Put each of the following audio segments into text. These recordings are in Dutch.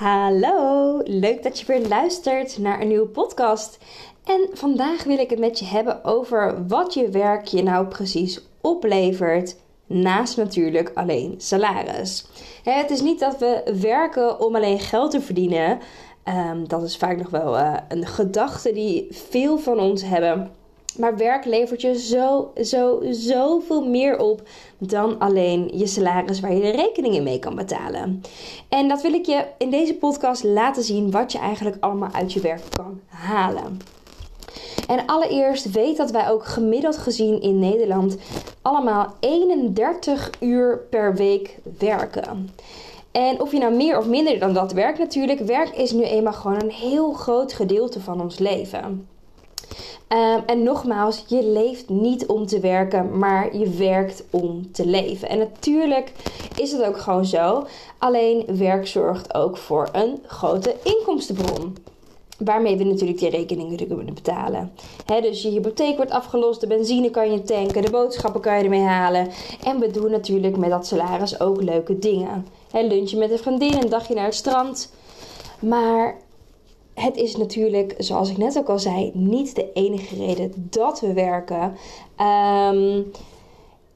Hallo, leuk dat je weer luistert naar een nieuwe podcast. En vandaag wil ik het met je hebben over wat je werk je nou precies oplevert. Naast natuurlijk alleen salaris. Het is niet dat we werken om alleen geld te verdienen. Ehm, dat is vaak nog wel uh, een gedachte die veel van ons hebben. Maar werk levert je zo, zo, zoveel meer op dan alleen je salaris waar je de rekeningen mee kan betalen. En dat wil ik je in deze podcast laten zien wat je eigenlijk allemaal uit je werk kan halen. En allereerst weet dat wij ook gemiddeld gezien in Nederland allemaal 31 uur per week werken. En of je nou meer of minder dan dat werkt natuurlijk, werk is nu eenmaal gewoon een heel groot gedeelte van ons leven. Um, en nogmaals, je leeft niet om te werken, maar je werkt om te leven. En natuurlijk is het ook gewoon zo. Alleen werk zorgt ook voor een grote inkomstenbron. Waarmee we natuurlijk die rekeningen kunnen betalen. dus je hypotheek wordt afgelost, de benzine kan je tanken, de boodschappen kan je ermee halen. En we doen natuurlijk met dat salaris ook leuke dingen. He, lunchen met een vriendin, een dagje naar het strand. Maar het is natuurlijk, zoals ik net ook al zei, niet de enige reden dat we werken. Um,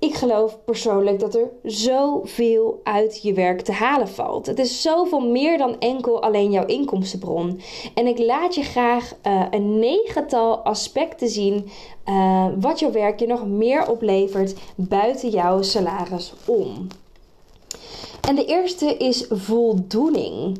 ik geloof persoonlijk dat er zoveel uit je werk te halen valt. Het is zoveel meer dan enkel alleen jouw inkomstenbron. En ik laat je graag uh, een negental aspecten zien uh, wat jouw werk je nog meer oplevert buiten jouw salaris om. En de eerste is voldoening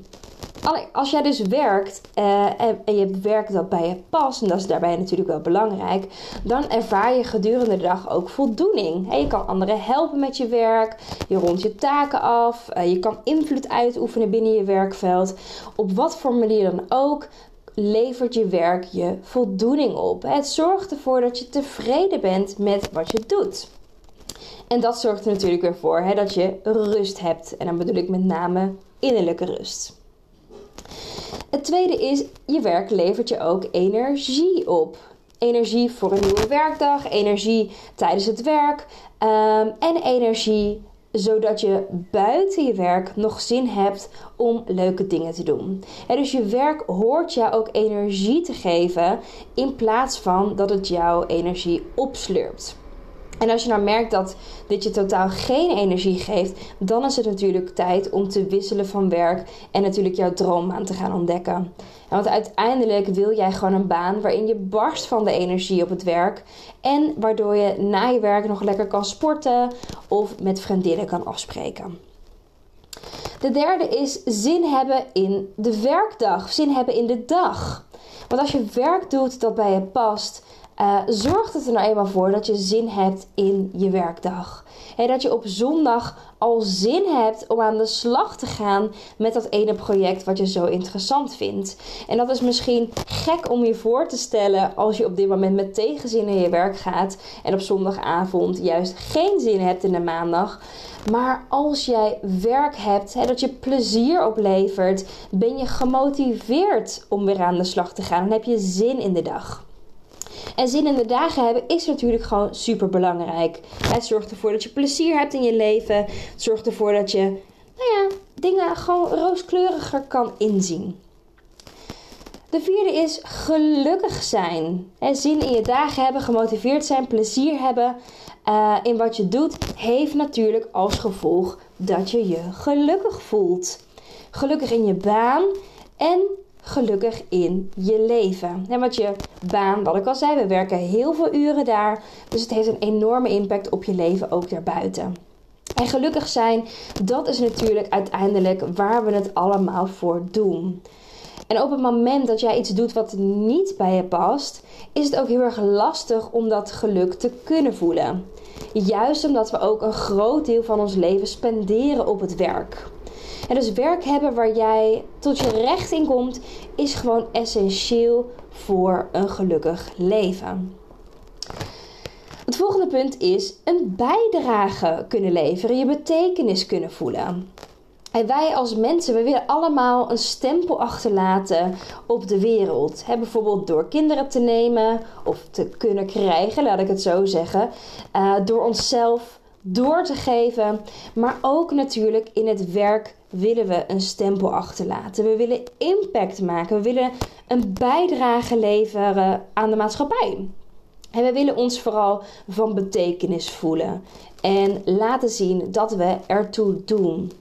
als jij dus werkt uh, en, en, je werkt dat bij je past, en dat is daarbij natuurlijk wel belangrijk, dan ervaar je gedurende de dag ook voldoening. je kan anderen helpen met je werk, je rondt je taken af, uh, je kan invloed uitoefenen binnen je werkveld. Op wat voor manier dan ook levert je werk je voldoening op. Het zorgt ervoor dat je tevreden bent met wat je doet. En dat zorgt er natuurlijk weer voor hè, dat je rust hebt. En dan bedoel ik met name innerlijke rust. Het tweede is, je werk levert je ook energie op. Energie voor een nieuwe werkdag, energie tijdens het werk um, en energie zodat je buiten je werk nog zin hebt om leuke dingen te doen. En dus je werk hoort jou ook energie te geven in plaats van dat het jouw energie opslurpt. En als je nou merkt dat dit je totaal geen energie geeft, dan is het natuurlijk tijd om te wisselen van werk en natuurlijk jouw droombaan te gaan ontdekken. En want uiteindelijk wil jij gewoon een baan waarin je barst van de energie op het werk en waardoor je na je werk nog lekker kan sporten of met vriendinnen kan afspreken. De derde is zin hebben in de werkdag, zin hebben in de dag. Want als je werk doet dat bij je past, uh, zorgt het er nou eenmaal voor dat je zin hebt in je werkdag. En dat je op zondag al zin hebt om aan de slag te gaan met dat ene project wat je zo interessant vindt. En dat is misschien gek om je voor te stellen als je op dit moment met tegenzin in je werk gaat en op zondagavond juist geen zin hebt in de maandag. Maar als jij werk hebt, hè, dat je plezier oplevert, ben je gemotiveerd om weer aan de slag te gaan en heb je zin in de dag. En zin in de dagen hebben is natuurlijk gewoon super belangrijk. Het zorgt ervoor dat je plezier hebt in je leven. Het zorgt ervoor dat je, nou ja, dingen gewoon rooskleuriger kan inzien. De vierde is gelukkig zijn. zin in je dagen hebben, gemotiveerd zijn, plezier hebben uh, in wat je doet, heeft natuurlijk als gevolg dat je je gelukkig voelt. Gelukkig in je baan en gelukkig in je leven. En wat je baan, wat ik al zei, we werken heel veel uren daar. Dus het heeft een enorme impact op je leven ook daarbuiten. En gelukkig zijn, dat is natuurlijk uiteindelijk waar we het allemaal voor doen. En op het moment dat jij iets doet wat niet bij je past, is het ook heel erg lastig om dat geluk te kunnen voelen. Juist omdat we ook een groot deel van ons leven spenderen op het werk. En dus werk hebben waar jij tot je recht in komt, is gewoon essentieel voor een gelukkig leven. Het volgende punt is een bijdrage kunnen leveren, je betekenis kunnen voelen. En wij als mensen, we willen allemaal een stempel achterlaten op de wereld. bijvoorbeeld door kinderen te nemen of te kunnen krijgen, laat ik het zo zeggen. Uh, door onszelf door te geven. Maar ook natuurlijk in het werk willen we een stempel achterlaten. We willen impact maken. We willen een bijdrage leveren aan de maatschappij. En we willen ons vooral van betekenis voelen. En laten zien dat we ertoe doen.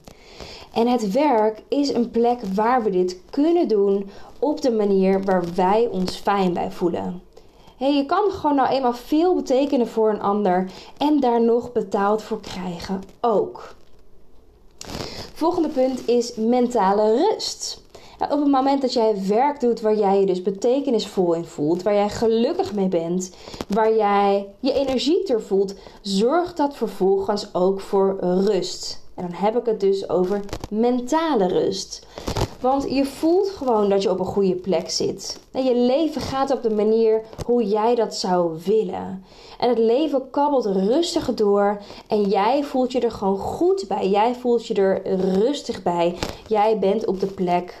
En het werk is een plek waar we dit kunnen doen op de manier waar wij ons fijn bij voelen. Hey, je kan gewoon nou eenmaal veel betekenen voor een ander en daar nog betaald voor krijgen ook. Volgende punt is mentale rust. op het moment dat jij werk doet waar jij je dus betekenisvol in voelt, waar jij gelukkig mee bent, waar jij je energie ter voelt, zorgt dat vervolgens ook voor rust. En dan heb ik het dus over mentale rust. Want je voelt gewoon dat je op een goede plek zit. En je leven gaat op de manier hoe jij dat zou willen. En het leven kabbelt rustig door. En jij voelt je er gewoon goed bij. Jij voelt je er rustig bij. Jij bent op de plek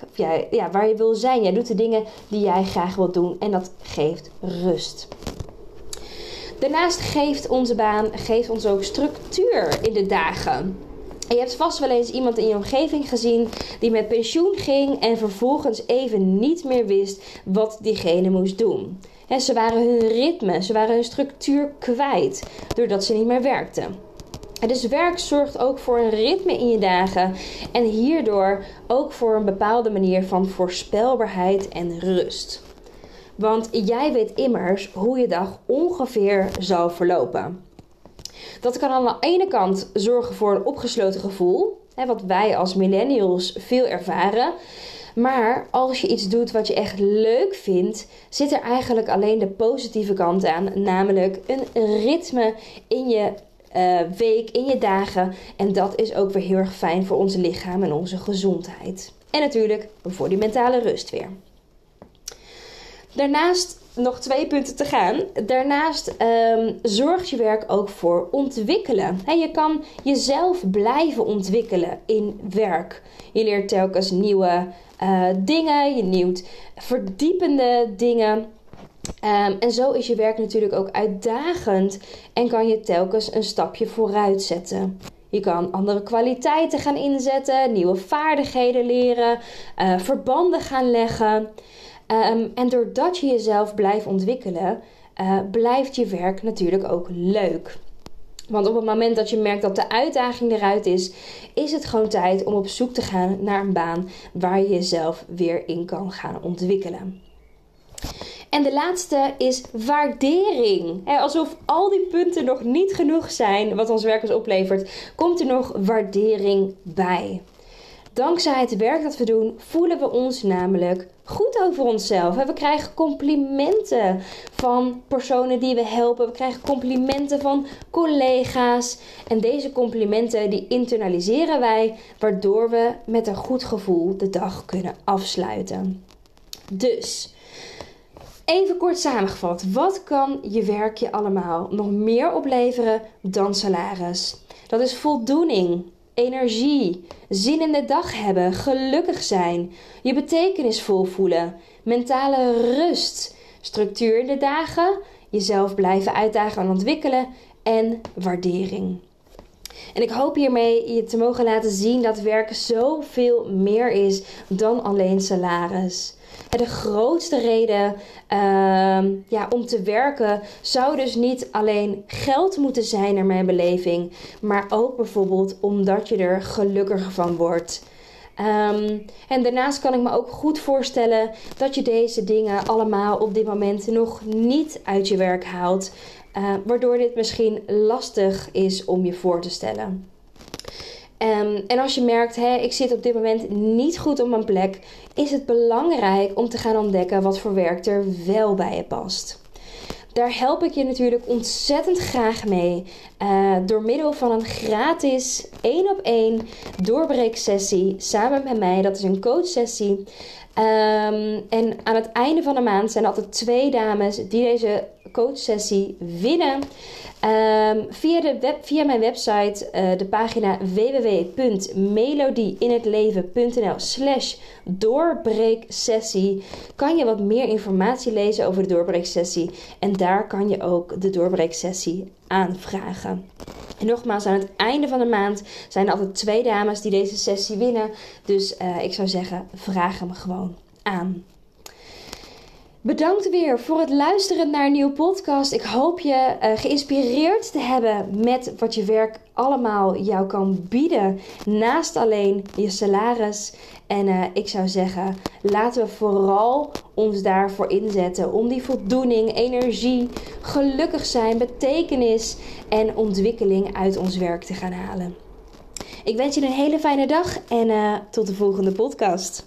ja, waar je wil zijn. Jij doet de dingen die jij graag wilt doen. En dat geeft rust. Daarnaast geeft onze baan geeft ons ook structuur in de dagen. Je hebt vast wel eens iemand in je omgeving gezien die met pensioen ging en vervolgens even niet meer wist wat diegene moest doen. ze waren hun ritme, ze waren hun structuur kwijt doordat ze niet meer werkten. dus werk zorgt ook voor een ritme in je dagen en hierdoor ook voor een bepaalde manier van voorspelbaarheid en rust. Want jij weet immers hoe je dag ongeveer zal verlopen. Dat kan aan de ene kant zorgen voor een opgesloten gevoel, hè, wat wij als millennials veel ervaren. Maar als je iets doet wat je echt leuk vindt, zit er eigenlijk alleen de positieve kant aan, namelijk een ritme in je uh, week, in je dagen. En dat is ook weer heel erg fijn voor onze lichaam en onze gezondheid. En natuurlijk voor die mentale rust weer. Daarnaast nog twee punten te gaan. Daarnaast um, zorgt je werk ook voor ontwikkelen. je kan jezelf blijven ontwikkelen in werk. Je leert telkens nieuwe uh, dingen, je nieuwt verdiepende dingen. Um, en zo is je werk natuurlijk ook uitdagend en kan je telkens een stapje vooruit zetten. Je kan andere kwaliteiten gaan inzetten, nieuwe vaardigheden leren, uh, verbanden gaan leggen. Um, en doordat je jezelf blijft ontwikkelen, uh, blijft je werk natuurlijk ook leuk. Want op het moment dat je merkt dat de uitdaging eruit is, is het gewoon tijd om op zoek te gaan naar een baan waar je jezelf weer in kan gaan ontwikkelen. En de laatste is waardering. alsof al die punten nog niet genoeg zijn wat ons werkers oplevert, komt er nog waardering bij. Dankzij het werk dat we doen, voelen we ons namelijk goed over onszelf. We krijgen complimenten van personen die we helpen. We krijgen complimenten van collega's. En deze complimenten die internaliseren wij, waardoor we met een goed gevoel de dag kunnen afsluiten. Dus, even kort samengevat. Wat kan je werk je allemaal nog meer opleveren dan salaris? Dat is voldoening, energie, zin in de dag hebben, gelukkig zijn, je betekenisvol voelen, mentale rust, structuur in de dagen, jezelf blijven uitdagen en ontwikkelen en waardering. En ik hoop hiermee je te mogen laten zien dat werken zoveel meer is dan alleen salaris. De grootste reden uh, ja, om te werken zou dus niet alleen geld moeten zijn naar mijn beleving, maar ook bijvoorbeeld omdat je er gelukkiger van wordt. Um, en daarnaast kan ik me ook goed voorstellen dat je deze dingen allemaal op dit moment nog niet uit je werk haalt, uh, waardoor dit misschien lastig is om je voor te stellen. Um, en als je merkt, hè, ik zit op dit moment niet goed op mijn plek, is het belangrijk om te gaan ontdekken wat voor werk er wel bij je past. daar help ik je natuurlijk ontzettend graag mee. Uh, door middel van een gratis één op één doorbreeksessie samen met mij. Dat is een coachsessie. Um, en aan het einde van de maand zijn er altijd twee dames die deze coachsessie winnen. Um, via, de web, via mijn website, uh, de pagina www.melodieinhetleven.nl slash doorbreeksessie kan je wat meer informatie lezen over de doorbreeksessie. En daar kan je ook de doorbreeksessie aanvragen. En nogmaals, aan het einde van de maand zijn er altijd twee dames die deze sessie winnen. Dus uh, ik zou zeggen, vraag hem gewoon aan. Bedankt weer voor het luisteren naar een nieuwe podcast. Ik hoop je uh, geïnspireerd te hebben met wat je werk allemaal jou kan bieden. Naast alleen je salaris. En uh, ik zou zeggen, laten we vooral ons daarvoor inzetten. Om die voldoening, energie, gelukkig zijn, betekenis en ontwikkeling uit ons werk te gaan halen. Ik wens je een hele fijne dag en uh, tot de volgende podcast.